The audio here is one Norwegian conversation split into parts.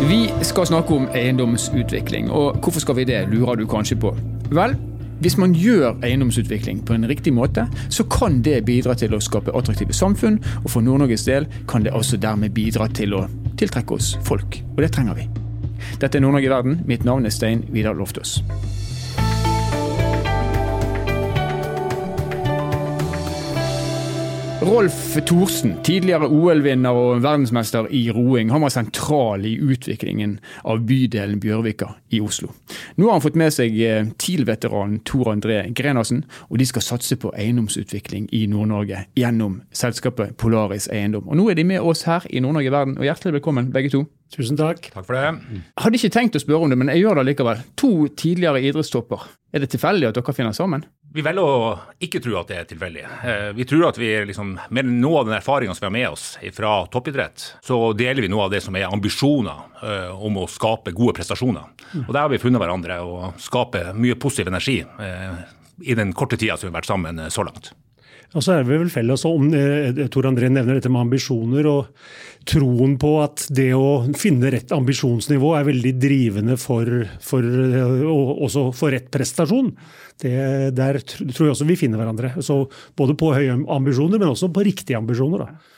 Vi skal snakke om eiendomsutvikling, og hvorfor skal vi det, lurer du kanskje på. Vel, hvis man gjør eiendomsutvikling på en riktig måte, så kan det bidra til å skape attraktive samfunn, og for Nord-Norges del kan det også dermed bidra til å tiltrekke oss folk. Og det trenger vi. Dette er Nord-Norge i verden. Mitt navn er Stein Vidar Loftaas. Rolf Thorsen, tidligere OL-vinner og verdensmester i roing, han var sentral i utviklingen av bydelen Bjørvika i Oslo. Nå har han fått med seg eh, TIL-veteranen Tor André Grenassen, og de skal satse på eiendomsutvikling i Nord-Norge gjennom selskapet Polaris Eiendom. Og Nå er de med oss her i Nord-Norge i verden, og hjertelig velkommen begge to. Tusen takk. Takk for det. Jeg hadde ikke tenkt å spørre om det, men jeg gjør det likevel. To tidligere idrettstopper. Er det tilfeldig at dere finner sammen? Vi velger å ikke tro at det er tilfeldig. Eh, vi tror at vi liksom, med noe av den erfaringa som vi har med oss fra toppidrett, så deler vi noe av det som er ambisjoner eh, om å skape gode prestasjoner. Og Der har vi funnet hverandre og skape mye positiv energi eh, i den korte tida som vi har vært sammen så langt. Og så er vi vel felles om, Tor André nevner dette med ambisjoner, og troen på at det å finne rett ambisjonsnivå er veldig drivende for, for og også for rett prestasjon. Det, der tror jeg også vi finner hverandre. Så både på høye ambisjoner, men også på riktige ambisjoner. da.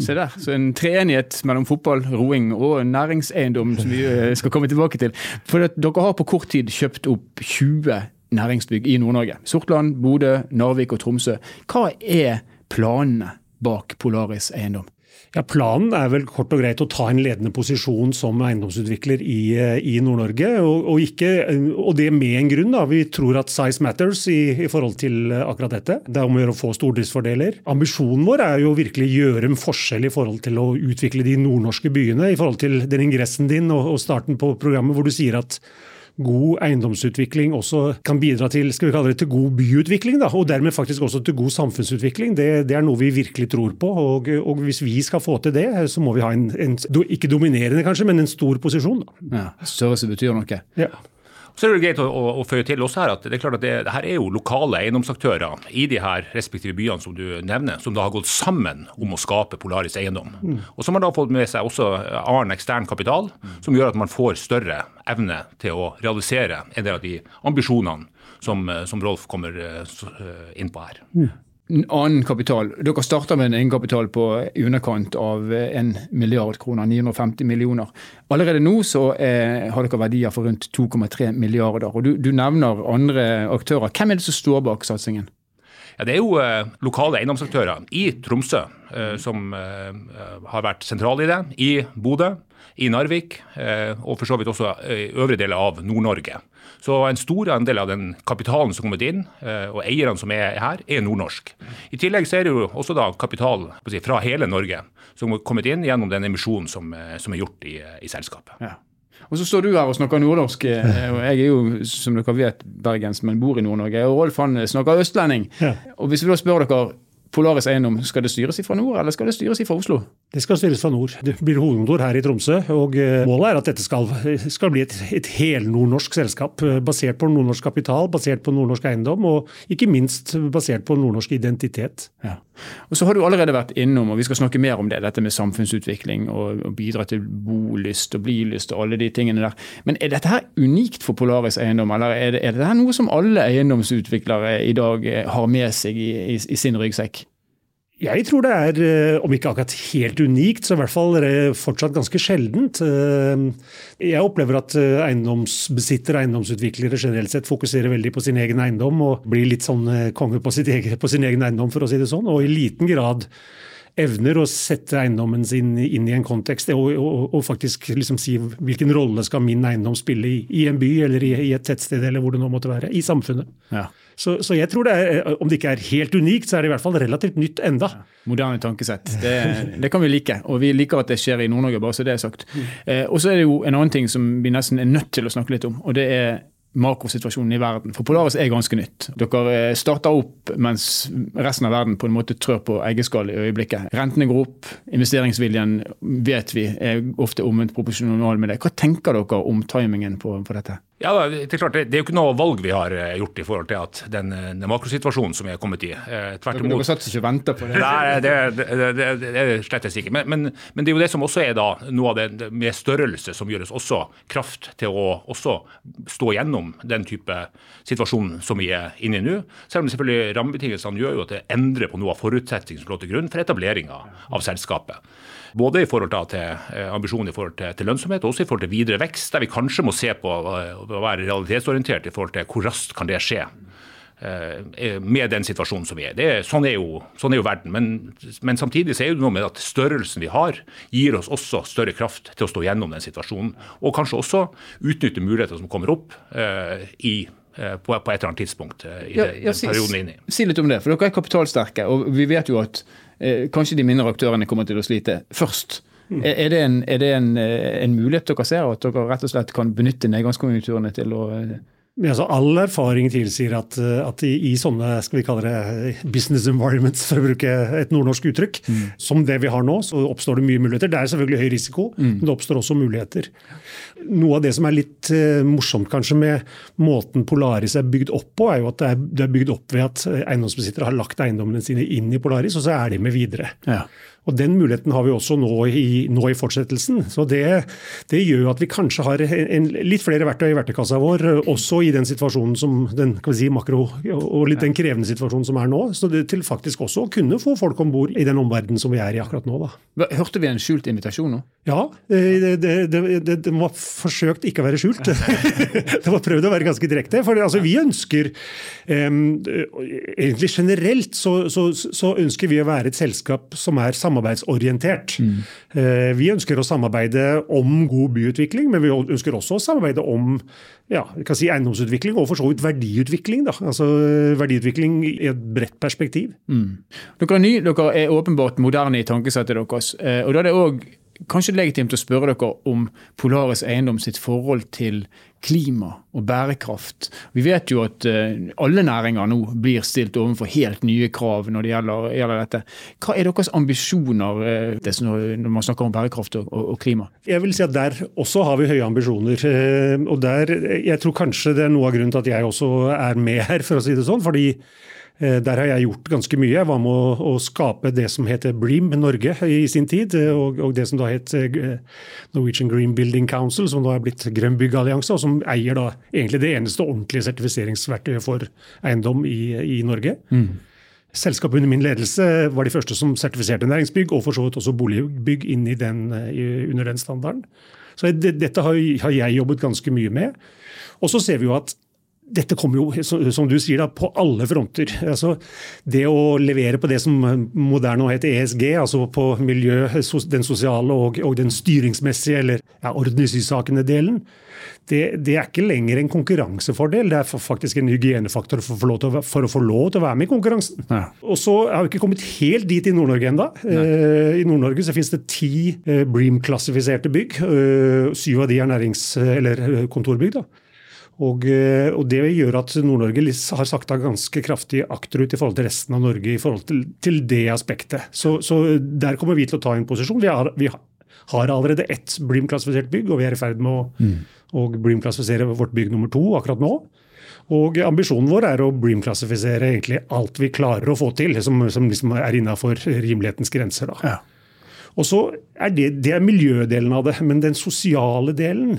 Se der, så En treenighet mellom fotball, roing og næringseiendom som vi skal komme tilbake til. For Dere har på kort tid kjøpt opp 20 næringsbygg i Nord-Norge. Sortland, Bodø, Narvik og Tromsø. Hva er planene bak Polaris eiendom? Ja, Planen er vel kort og greit å ta en ledende posisjon som eiendomsutvikler i, i Nord-Norge. Og, og, og, det med en grunn. da. Vi tror at size matters i, i forhold til akkurat dette. Det er om å gjøre å få stordriftsfordeler. Ambisjonen vår er jo virkelig gjøre en forskjell i forhold til å utvikle de nordnorske byene. I forhold til den ingressen din og, og starten på programmet hvor du sier at god eiendomsutvikling også kan bidra til skal vi kalle det, til god byutvikling, da, og dermed faktisk også til god samfunnsutvikling. Det, det er noe vi virkelig tror på. Og, og, hvis vi skal få til det, så må vi ha en, en ikke dominerende kanskje, men en stor posisjon. Da. Ja, Størrelse betyr noe. Ja. Så er det greit å, å, å føye til også her at det er klart at det, det her er jo lokale eiendomsaktører i de her respektive byene som du nevner, som da har gått sammen om å skape Polaris eiendom. Mm. Og som har da fått med seg også annen ekstern kapital, som gjør at man får større evne til å realisere en del av de ambisjonene som, som Rolf kommer eh, inn på her. Mm annen kapital. Dere starter med en egenkapital på i underkant av en milliard kroner, 950 millioner. Allerede nå så er, har dere verdier for rundt 2,3 milliarder. og du, du, nevner andre aktører. Hvem er det som står bak satsingen? Ja, det er jo eh, lokale eiendomsaktører i Tromsø eh, som eh, har vært sentrale i det. I Bodø, i Narvik eh, og for så vidt også i øvrige deler av Nord-Norge. Så en stor andel av den kapitalen som er kommet inn, eh, og eierne som er her, er nordnorsk. I tillegg så er det jo også da kapital si, fra hele Norge som har kommet inn gjennom den emisjonen som, eh, som er gjort i, i selskapet. Ja. Og så står du her og snakker nordnorsk. Eh, Jeg er jo, som dere vet, bergens, men bor i Nord-Norge. Og Rolf han snakker østlending. Ja. Og Hvis vi da spør dere Polaris Eiendom, skal det styres fra nord, eller skal det styres fra Oslo? Det skal styres fra nord. Det blir hovedkontor her i Tromsø. og eh, Målet er at dette skal, skal bli et, et helnordnorsk selskap, eh, basert på nordnorsk kapital, basert på nordnorsk eiendom, og ikke minst basert på nordnorsk identitet. Ja. Og Så har du allerede vært innom, og vi skal snakke mer om det, dette med samfunnsutvikling og, bidra til bolyst og blilyst og alle de tingene der. Men er dette her unikt for Polaris Eiendom, eller er det, er dette noe som alle eiendomsutviklere i dag eh, har med seg i, i, i sin ryggsekk? Jeg tror det er, eh, om ikke akkurat helt unikt, så i hvert fall fortsatt ganske sjeldent. Eh, jeg opplever at eh, eiendomsbesittere eiendomsutviklere generelt sett fokuserer veldig på sin egen eiendom og blir litt sånn konge på, egen, på sin egen eiendom, for å si det sånn. Og i liten grad evner å sette eiendommen sin inn i en kontekst og, og, og faktisk liksom si hvilken rolle skal min eiendom spille i, i en by eller i, i, et tettsted eller hvor det nå måtte være, i samfunnet. Ja. Så, så, jeg tror det er, om det ikke er helt unikt, så er det i hvert fall relativt nytt enda. Moderne tankesett. Det, det, kan vi like. Og vi liker at det skjer i Nord-Norge, bare så det er sagt. Mm. Eh, og så er det jo en annen ting som vi nesten er nødt til å snakke litt om. og det er makrosituasjonen i verden. For Polaris er ganske nytt. Dere eh, starter opp mens resten av verden på en måte trør på eggeskall i øyeblikket. Rentene går opp, investeringsviljen vet vi er ofte omvendt proporsjonal med det. Hva tenker dere om timingen på, på dette? Ja, Det er klart, det er jo ikke noe valg vi har eh, gjort i forhold til at den, den makrosituasjonen som vi er kommet i. Eh, tvert imot. Dere satt ikke og venta på det? Nei, det, det, det, det er slett ikke. Men, men, men, det er jo det som også er da noe av det med størrelse som gjør oss også kraft til å også stå gjennom den type situasjon som vi er inne i nå. Selv om selvfølgelig rammebetingelsene gjør jo at det endrer på noe av forutsetningene som lå til grunn for etableringa av selskapet. Både i forhold til eh, ambisjonen i forhold til, til, lønnsomhet, og også i forhold til videre vekst, der vi kanskje må se på eh, å være realitetsorientert i forhold til hvor raskt kan det skje eh, med den situasjonen som vi er. Det, sånn, er jo, sånn er jo verden. Men, men, samtidig så er det noe med at størrelsen vi har, gir oss også større kraft til å stå gjennom den situasjonen. Og kanskje også utnytte muligheter som kommer opp uh, i på, på, et eller annet tidspunkt i ja, ja, den perioden inne i. Si litt om det, for dere er kapitalsterke. og Vi vet jo at Eh, kanskje de mindre aktørene kommer til å slite først. Mm. Er det, en, er det en, eh, en, mulighet dere ser, at dere rett og slett kan benytte nedgangskonjunkturene til å eh, Altså, all erfaring tilsier at, at i, i, sånne skal vi kalle det business environments, for å bruke et nordnorsk uttrykk, mm. som det vi har nå, så oppstår det mye muligheter. Det er selvfølgelig høy risiko, mm. men det oppstår også muligheter. Noe av det som er litt uh, morsomt kanskje med måten Polaris er bygd opp på, er jo at det er, det er bygd opp ved at eiendomsbesittere har lagt eiendommene sine inn i Polaris, og så er de med videre. Ja. Og Den muligheten har vi også nå i, nå i fortsettelsen. Så det, det, gjør at vi kanskje har en, litt flere verktøy i verktøykassa vår, også i den situasjonen som den kan vi si, makro og litt den krevende situasjonen som er nå. Så det, til faktisk også å kunne få folk om bord i den omverdenen som vi er i akkurat nå. Da. Hørte vi en skjult invitasjon nå? Ja, det, det, det var forsøkt ikke å være skjult. det var prøvd å være ganske direkte. For altså, vi ønsker um, Egentlig generelt så, så, så ønsker vi å være et selskap som er sammensatt samarbeidsorientert. Mm. Vi ønsker å samarbeide om god byutvikling, men vi ønsker også å samarbeide om ja, si eiendomsutvikling og for så vidt verdiutvikling. Da. Altså Verdiutvikling i et bredt perspektiv. Mm. Dere er ny, dere er åpenbart moderne i tankesettet deres. Eh, og da er det også kanskje legitimt å spørre dere om Polaris Eiendom sitt forhold til klima og bærekraft. Vi vet jo at eh, alle næringer nå blir stilt overfor helt nye krav når det gjelder, gjelder dette. Hva er deres ambisjoner eh, når man snakker om bærekraft og, og, klima? Jeg vil si at Der også har vi høye ambisjoner. Eh, og der, Jeg tror kanskje det er noe av grunnen til at jeg også er med her, for å si det sånn. fordi der har jeg gjort ganske mye. Jeg var med å, å skape det som heter BREAM Norge i sin tid, eh, og, og, det som da het eh, Norwegian Green Building Council, som da er blitt Grønn byggallianse, og som eier da egentlig det eneste ordentlige sertifiseringsverktøyet for eiendom i, i Norge. Mm. Selskapet under min ledelse var de første som sertifiserte næringsbygg, og for så vidt også boligbygg inn i den, under den standarden. Så dette har, har jeg jobbet ganske mye med. Og så ser vi jo at dette kommer jo, som du sier, da, på alle fronter. Altså, det å levere på det som moderne heter ESG, altså på miljø, den sosiale og, og den styringsmessige, eller ja, delen, det, det, er ikke lenger en konkurransefordel. Det er faktisk en hygienefaktor for, for, å, for å få lov til å være med i konkurransen. Ja. Og så har vi ikke kommet helt dit i Nord-Norge ennå. Eh, I Nord-Norge så finnes det ti eh, Bream-klassifiserte bygg. Eh, syv av de er nærings- eller eh, kontorbygg. da. Og, eh, og, Det gjør at Nord-Norge har sakta ganske kraftig akterut i forhold til resten av Norge i forhold til, til det aspektet. Så, så, der kommer vi til å ta en posisjon. Vi har, vi har allerede ett Bream-klassifisert bygg, og vi er i ferd med å, mm. å Bream-klassifisere vårt bygg nummer to akkurat nå. Og Ambisjonen vår er å Bream-klassifisere egentlig alt vi klarer å få til, som, som liksom er innafor rimelighetens grenser. da. Ja. Og så er det, det er miljødelen av det. Men den sosiale delen,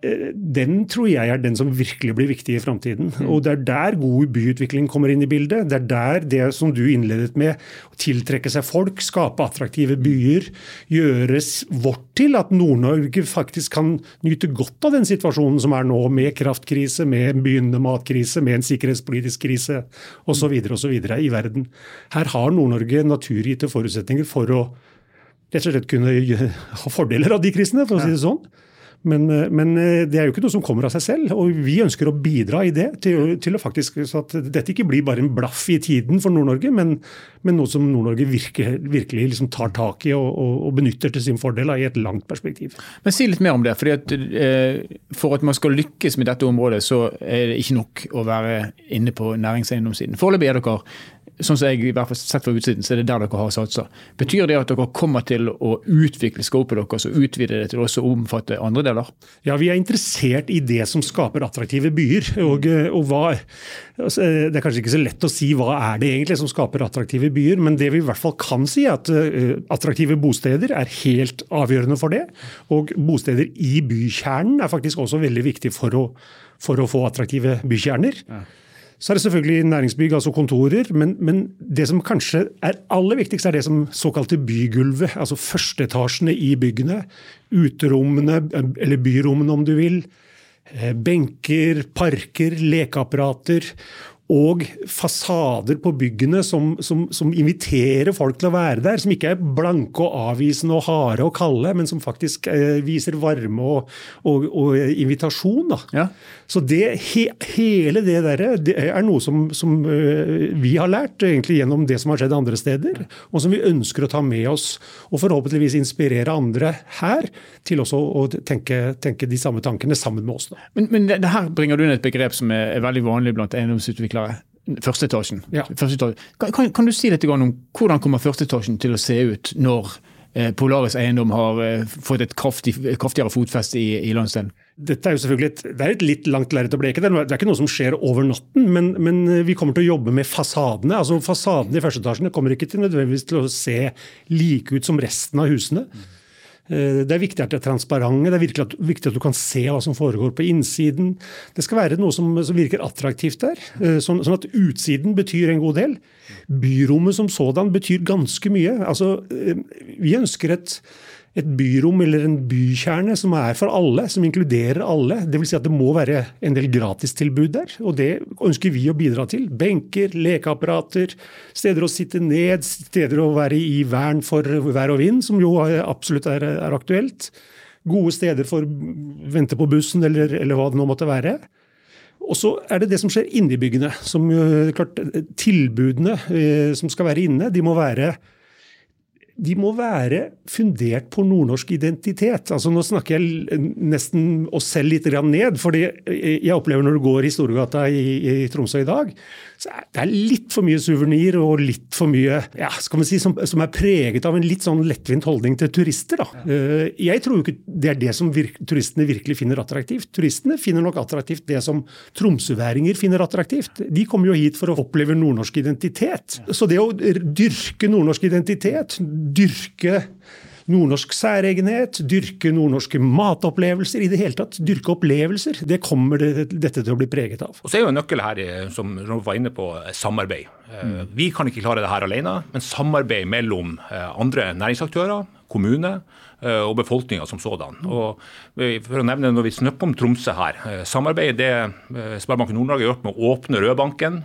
eh, den tror jeg er den som virkelig blir viktig i framtiden. Mm. Og det er der god byutvikling kommer inn i bildet. Det er der det som du innledet med, å tiltrekke seg folk, skape attraktive byer, gjøres vårt til at Nord-Norge faktisk kan nyte godt av den situasjonen som er nå, med kraftkrise, med en begynnende matkrise, med en sikkerhetspolitisk krise osv. osv. i verden. Her har Nord-Norge naturgitte forutsetninger for å rett og slett kunne ha fordeler av de krisene, for å si det sånn. Men, eh, men, eh, det er jo ikke noe som kommer av seg selv, og vi ønsker å bidra i det. til, til å faktisk, Så at dette ikke blir bare en blaff i tiden for Nord-Norge, men, men, noe som Nord-Norge virkelig, virkelig liksom tar tak i og, og, og, benytter til sin fordel i et langt perspektiv. Men Si litt mer om det. at eh, For at man skal lykkes med dette området, så er det ikke nok å være inne på næringseiendomssiden. Foreløpig er dere sånn som jeg i hvert fall sett fra utsiden, så er det der dere har satsa. Betyr det at dere kommer til å utvikle scopet deres og utvide det til også å omfatte andre deler? Ja, vi er interessert i det som skaper attraktive byer. Og, og hva, altså, det er kanskje ikke så lett å si hva er det egentlig som skaper attraktive byer, men det vi i hvert fall kan si, er at uh, attraktive bosteder er helt avgjørende for det. Og bosteder i bykjernen er faktisk også veldig viktig for å, for å få attraktive bykjerner. Ja. Så er det selvfølgelig næringsbygg, altså kontorer. Men, men, det som kanskje er aller viktigst, er det som såkalte bygulvet. Altså førsteetasjene i byggene. Uterommene, eller byrommene om du vil. Eh, benker, parker, lekeapparater og fasader på byggene som, som, som, inviterer folk til å være der. Som ikke er blanke og avvisende og harde og kalde, men som faktisk eh, viser varme og, og, og invitasjon. Ja. Så det, he, hele det der det er noe som, som uh, vi har lært egentlig gjennom det som har skjedd andre steder, og som vi ønsker å ta med oss og forhåpentligvis inspirere andre her til også å tenke, tenke de samme tankene sammen med oss. Men, men det, det her bringer du inn et begrep som er, er veldig vanlig blant eiendomsutviklere utviklere. Førsteetasjen. Ja. Første kan, kan, du si litt om hvordan kommer førsteetasjen til å se ut når eh, Polaris eiendom har eh, fått et kraftig, kraftigere fotfeste i, i landsdelen? Dette er jo selvfølgelig et, det er et litt langt lerret å bleke. Det er ikke noe som skjer over natten, men, men, vi kommer til å jobbe med fasadene. altså Fasadene i første etasjene kommer ikke til nødvendigvis til å se like ut som resten av husene. Mm. Eh, det er viktig at det er transparente, det er viktig at du kan se hva som foregår på innsiden. Det skal være noe som, som virker attraktivt der, eh, sånn, sånn, at utsiden betyr en god del. Byrommet som sådan betyr ganske mye. Altså, eh, vi ønsker et et byrom eller en bykjerne som er for alle, som inkluderer alle. Dvs. Si at det må være en del gratistilbud der, og det ønsker vi å bidra til. Benker, lekeapparater, steder å sitte ned, steder å være i vern for vær og vind, som jo absolutt er, er aktuelt. Gode steder for å vente på bussen, eller, eller hva det nå måtte være. Og så er det det som skjer inni byggene. som klart, Tilbudene eh, som skal være inne, de må være de må være fundert på nordnorsk identitet. Altså Nå snakker jeg nesten oss selv litt ned. for jeg opplever når du går i Storgata i, i Tromsø i dag, så det er litt for mye suvenir og litt for mye ja, skal man si, som, som, er preget av en litt sånn lettvint holdning til turister. da. Eh, jeg tror ikke det er det som virke, turistene virkelig finner attraktivt. Turistene finner nok attraktivt det som tromsøværinger finner attraktivt. De kommer jo hit for å oppleve nordnorsk identitet. Så det å dyrke nordnorsk identitet dyrke nordnorsk særegenhet, dyrke nordnorske matopplevelser, i det hele tatt dyrke opplevelser. Det kommer det, dette til å bli preget av. Og så er jo en nøkkel her, som Rolf var inne på, samarbeid. Mm. Vi kan ikke klare det her alene, men samarbeid mellom eh, andre næringsaktører, kommune eh, og befolkninga som sådan. Og for å nevne Når vi snakker om Tromsø her, samarbeid det Sparebanken Nord-Norge har gjort med å åpne Rødbanken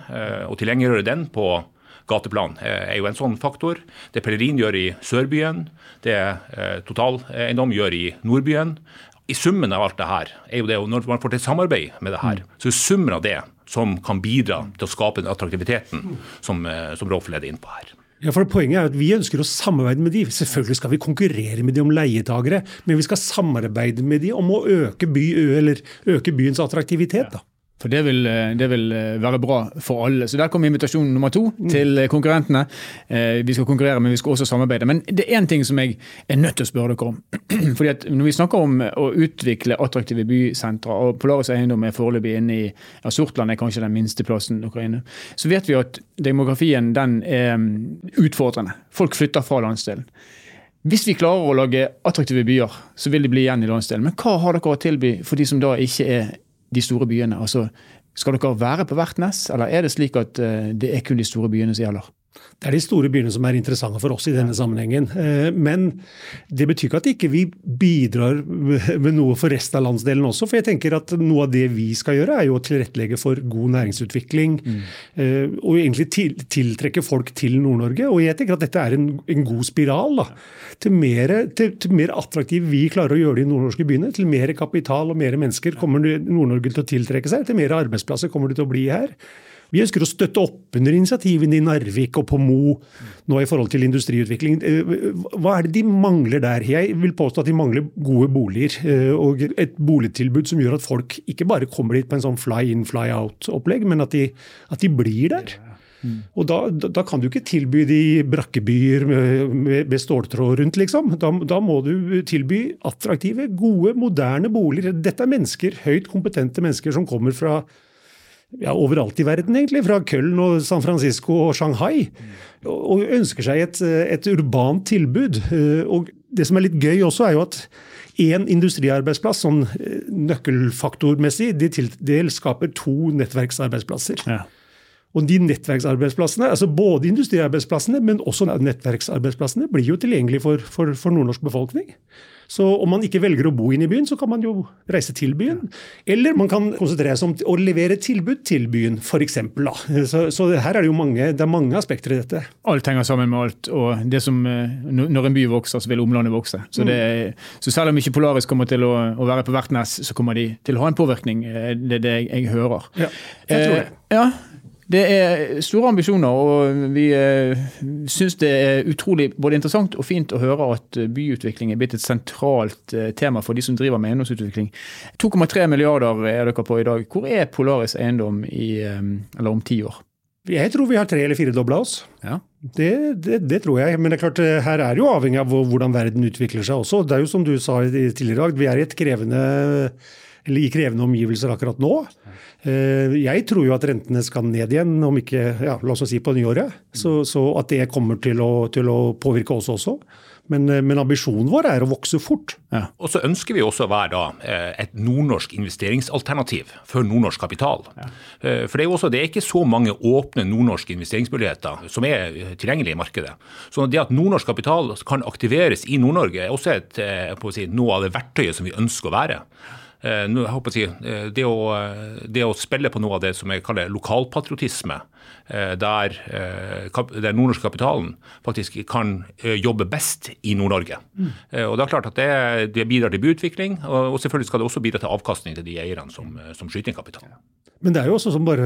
og tilgjengeliggjøre den på gateplan er jo en sånn faktor. Det Pellerin gjør i Sørbyen, det eh, Totaleiendom gjør i Nordbyen. I summen av alt det her er jo det, når man får til samarbeid med det her, mm. så er summen av det som kan bidra til å skape den attraktiviteten som, eh, som Rolf leder inn på her. Ja, for Poenget er at Vi ønsker å samarbeide med de. Selvfølgelig skal vi konkurrere med de om leietagere, men vi skal samarbeide med de om å øke, by, øke byens attraktivitet. da. For det vil, eh, det vil, eh, være bra for alle. Så Der kommer invitasjon nummer to mm. til eh, konkurrentene. Vi skal konkurrere, men vi skal også samarbeide. Men det er én ting som jeg er nødt til å spørre dere om. Fordi at Når vi snakker om å utvikle attraktive bysentre, og Polaris eiendom er foreløpig inne i ja, Sortland er kanskje den minste plassen dere er inne, så vet vi at demografien den er mm, utfordrende. Folk flytter fra landsdelen. Hvis vi klarer å lage attraktive byer, så vil de bli igjen i landsdelen. Men hva har dere å tilby for de som da ikke er de store byene? Altså, skal dere være på hvert nes, eller er det slik at eh, det er kun de store byene som gjelder? Det er de store byene som er interessante for oss i denne sammenhengen. Eh, men det betyr ikke at ikke vi ikke bidrar med noe for resten av landsdelen også. For jeg tenker at noe av det vi skal gjøre, er jo å tilrettelegge for god næringsutvikling. Mm. Eh, og egentlig tiltrekke folk til Nord-Norge. Og jeg tenker at dette er en, en god spiral. da. Til mer, til, til mer, attraktiv vi klarer å gjøre det i nordnorske byene, til mer kapital og mer mennesker kommer Nord-Norge til å tiltrekke seg. Til mer arbeidsplasser kommer det til å bli her. Vi ønsker å støtte opp under initiativene i Narvik og på Mo nå i forhold til industriutvikling. Eh, hva er det de mangler der? Jeg vil påstå at de mangler gode boliger eh, og et boligtilbud som gjør at folk ikke bare kommer dit på en sånn fly in, fly out-opplegg, men at de, at de blir der. Mm. Og da, da, kan du ikke tilby de brakkebyer med, med, med ståltråd rundt, liksom. Da, da, må du tilby attraktive, gode, moderne boliger. Dette er mennesker, høyt kompetente mennesker som kommer fra ja, overalt i verden, egentlig. Fra Köln og San Francisco og Shanghai. Og ønsker seg et, et urbant tilbud. Og det som er litt gøy også, er jo at én industriarbeidsplass, sånn nøkkelfaktormessig, de til, det skaper to nettverksarbeidsplasser. Ja. Og de nettverksarbeidsplassene, altså Både industriarbeidsplassene, men også nettverksarbeidsplassene, blir jo tilgjengelige for, for, for nordnorsk befolkning. Så om man ikke velger å bo inne i byen, så kan man jo reise til byen. Eller man kan konsentrere seg om å levere tilbud til byen, f.eks. Så, så her er det jo mange, det er mange aspekter i dette. Alt henger sammen med alt. og det som, eh, Når en by vokser, så vil omlandet vokse. Så, det, så selv om ikke Polaris kommer til å, å, være på hvert nes, så kommer de til å ha en påvirkning. Eh, det er det jeg, jeg hører. Ja, jeg tror det. Eh, ja, det er store ambisjoner, og vi eh, syns det er utrolig både interessant og fint å høre at byutvikling er blitt et sentralt eh, tema for de som driver med eiendomsutvikling. 2,3 milliarder er dere på i dag. Hvor er Polaris eiendom i, eller om ti år? Jeg tror vi har tre eller firedobla oss. Ja. Det, det, det, tror jeg. Men det er klart, her er jo avhengig av hvordan verden utvikler seg også. Det er jo som du sa tidligere i dag, vi er i krevende eller i krevende omgivelser akkurat nå. Eh, jeg tror jo at rentene skal ned igjen, om ikke ja, la oss si på nyåret. Så, så at det kommer til å, til å, påvirke oss også. Men, eh, men, ambisjonen vår er å vokse fort. Ja. Og så ønsker vi også å være da, eh, et nordnorsk investeringsalternativ for nordnorsk kapital. Ja. For det er jo også, det er ikke så mange åpne nordnorske investeringsmuligheter som er tilgjengelige i markedet. Så det at nordnorsk kapital kan aktiveres i Nord-Norge er også et, si, noe av det verktøyet som vi ønsker å være. Eh, si, eh, det, å, det, å, spille på noe av det som jeg kaller lokalpatriotisme, eh, der den nordnorske kapitalen faktisk kan jobbe best i Nord-Norge. Mm. Og Det er klart at det, det bidrar til byutvikling, og, selvfølgelig skal det også bidra til avkastning til de eierne som, som skyter inn kapital. Men det er jo også som bare,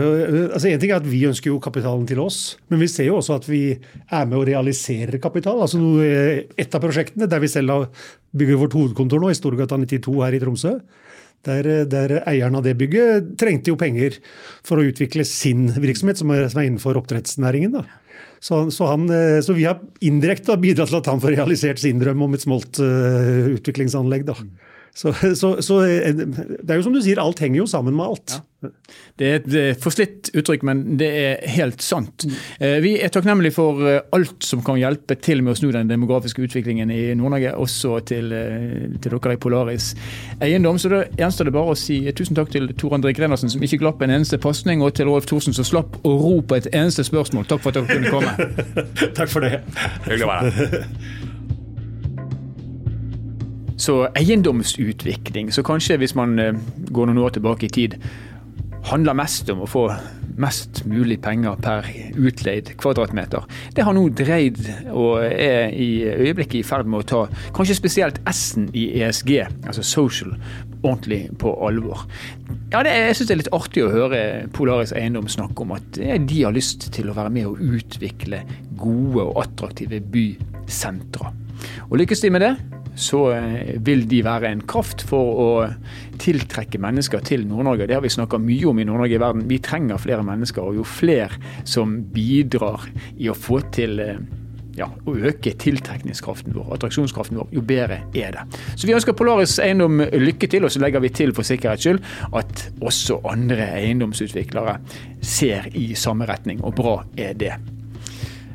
altså En ting er at vi ønsker jo kapitalen til oss, men vi ser jo også at vi er med å realisere kapital. altså Et av prosjektene der vi selv bygger vårt hovedkontor nå, i Storgata 92 her i Tromsø, der, der, eieren av det bygget trengte jo penger for å utvikle sin virksomhet, som er, som er innenfor oppdrettsnæringen. Så, så, han, eh, så, vi har indirekte bidratt til at han får realisert sin drøm om et smoltutviklingsanlegg. Uh, så, så, så, eh, det er jo som du sier, alt henger jo sammen med alt. Ja. Det er et forslitt uttrykk, men det er helt sant. Mm. Eh, vi er takknemlige for eh, alt som kan hjelpe til med å snu den demografiske utviklingen i Nord-Norge, også til, til, dere i Polaris Eiendom. Så da gjenstår det bare å si tusen takk til Tor André Grenersen, som ikke glapp en eneste pasning, og til Rolf Thorsen, som slapp å ro på et eneste spørsmål. Takk for at dere kunne komme. takk for det. Hyggelig å være her. Så eiendomsutvikling, så kanskje hvis man eh, går noen år tilbake i tid, handler mest om å få mest mulig penger per utleid kvadratmeter. Det har nå dreid og er i øyeblikket i ferd med å ta kanskje spesielt S-en i ESG, altså social, ordentlig på alvor. Ja, det, jeg syns det er litt artig å høre Polaris Eiendom snakke om at de har lyst til å være med å utvikle gode og attraktive bysentra. Og lykkes de med det, så eh, vil de være en kraft for å tiltrekke mennesker til Nord-Norge. Det har vi snakka mye om i Nord-Norge i verden. Vi trenger flere mennesker, og jo flere som bidrar i å få til eh, ja, å øke tiltrekningskraften vår, attraksjonskraften vår, jo bedre er det. Så vi ønsker Polaris Eiendom lykke til, og så legger vi til for sikkerhets skyld at også andre eiendomsutviklere ser i samme retning, og bra er det.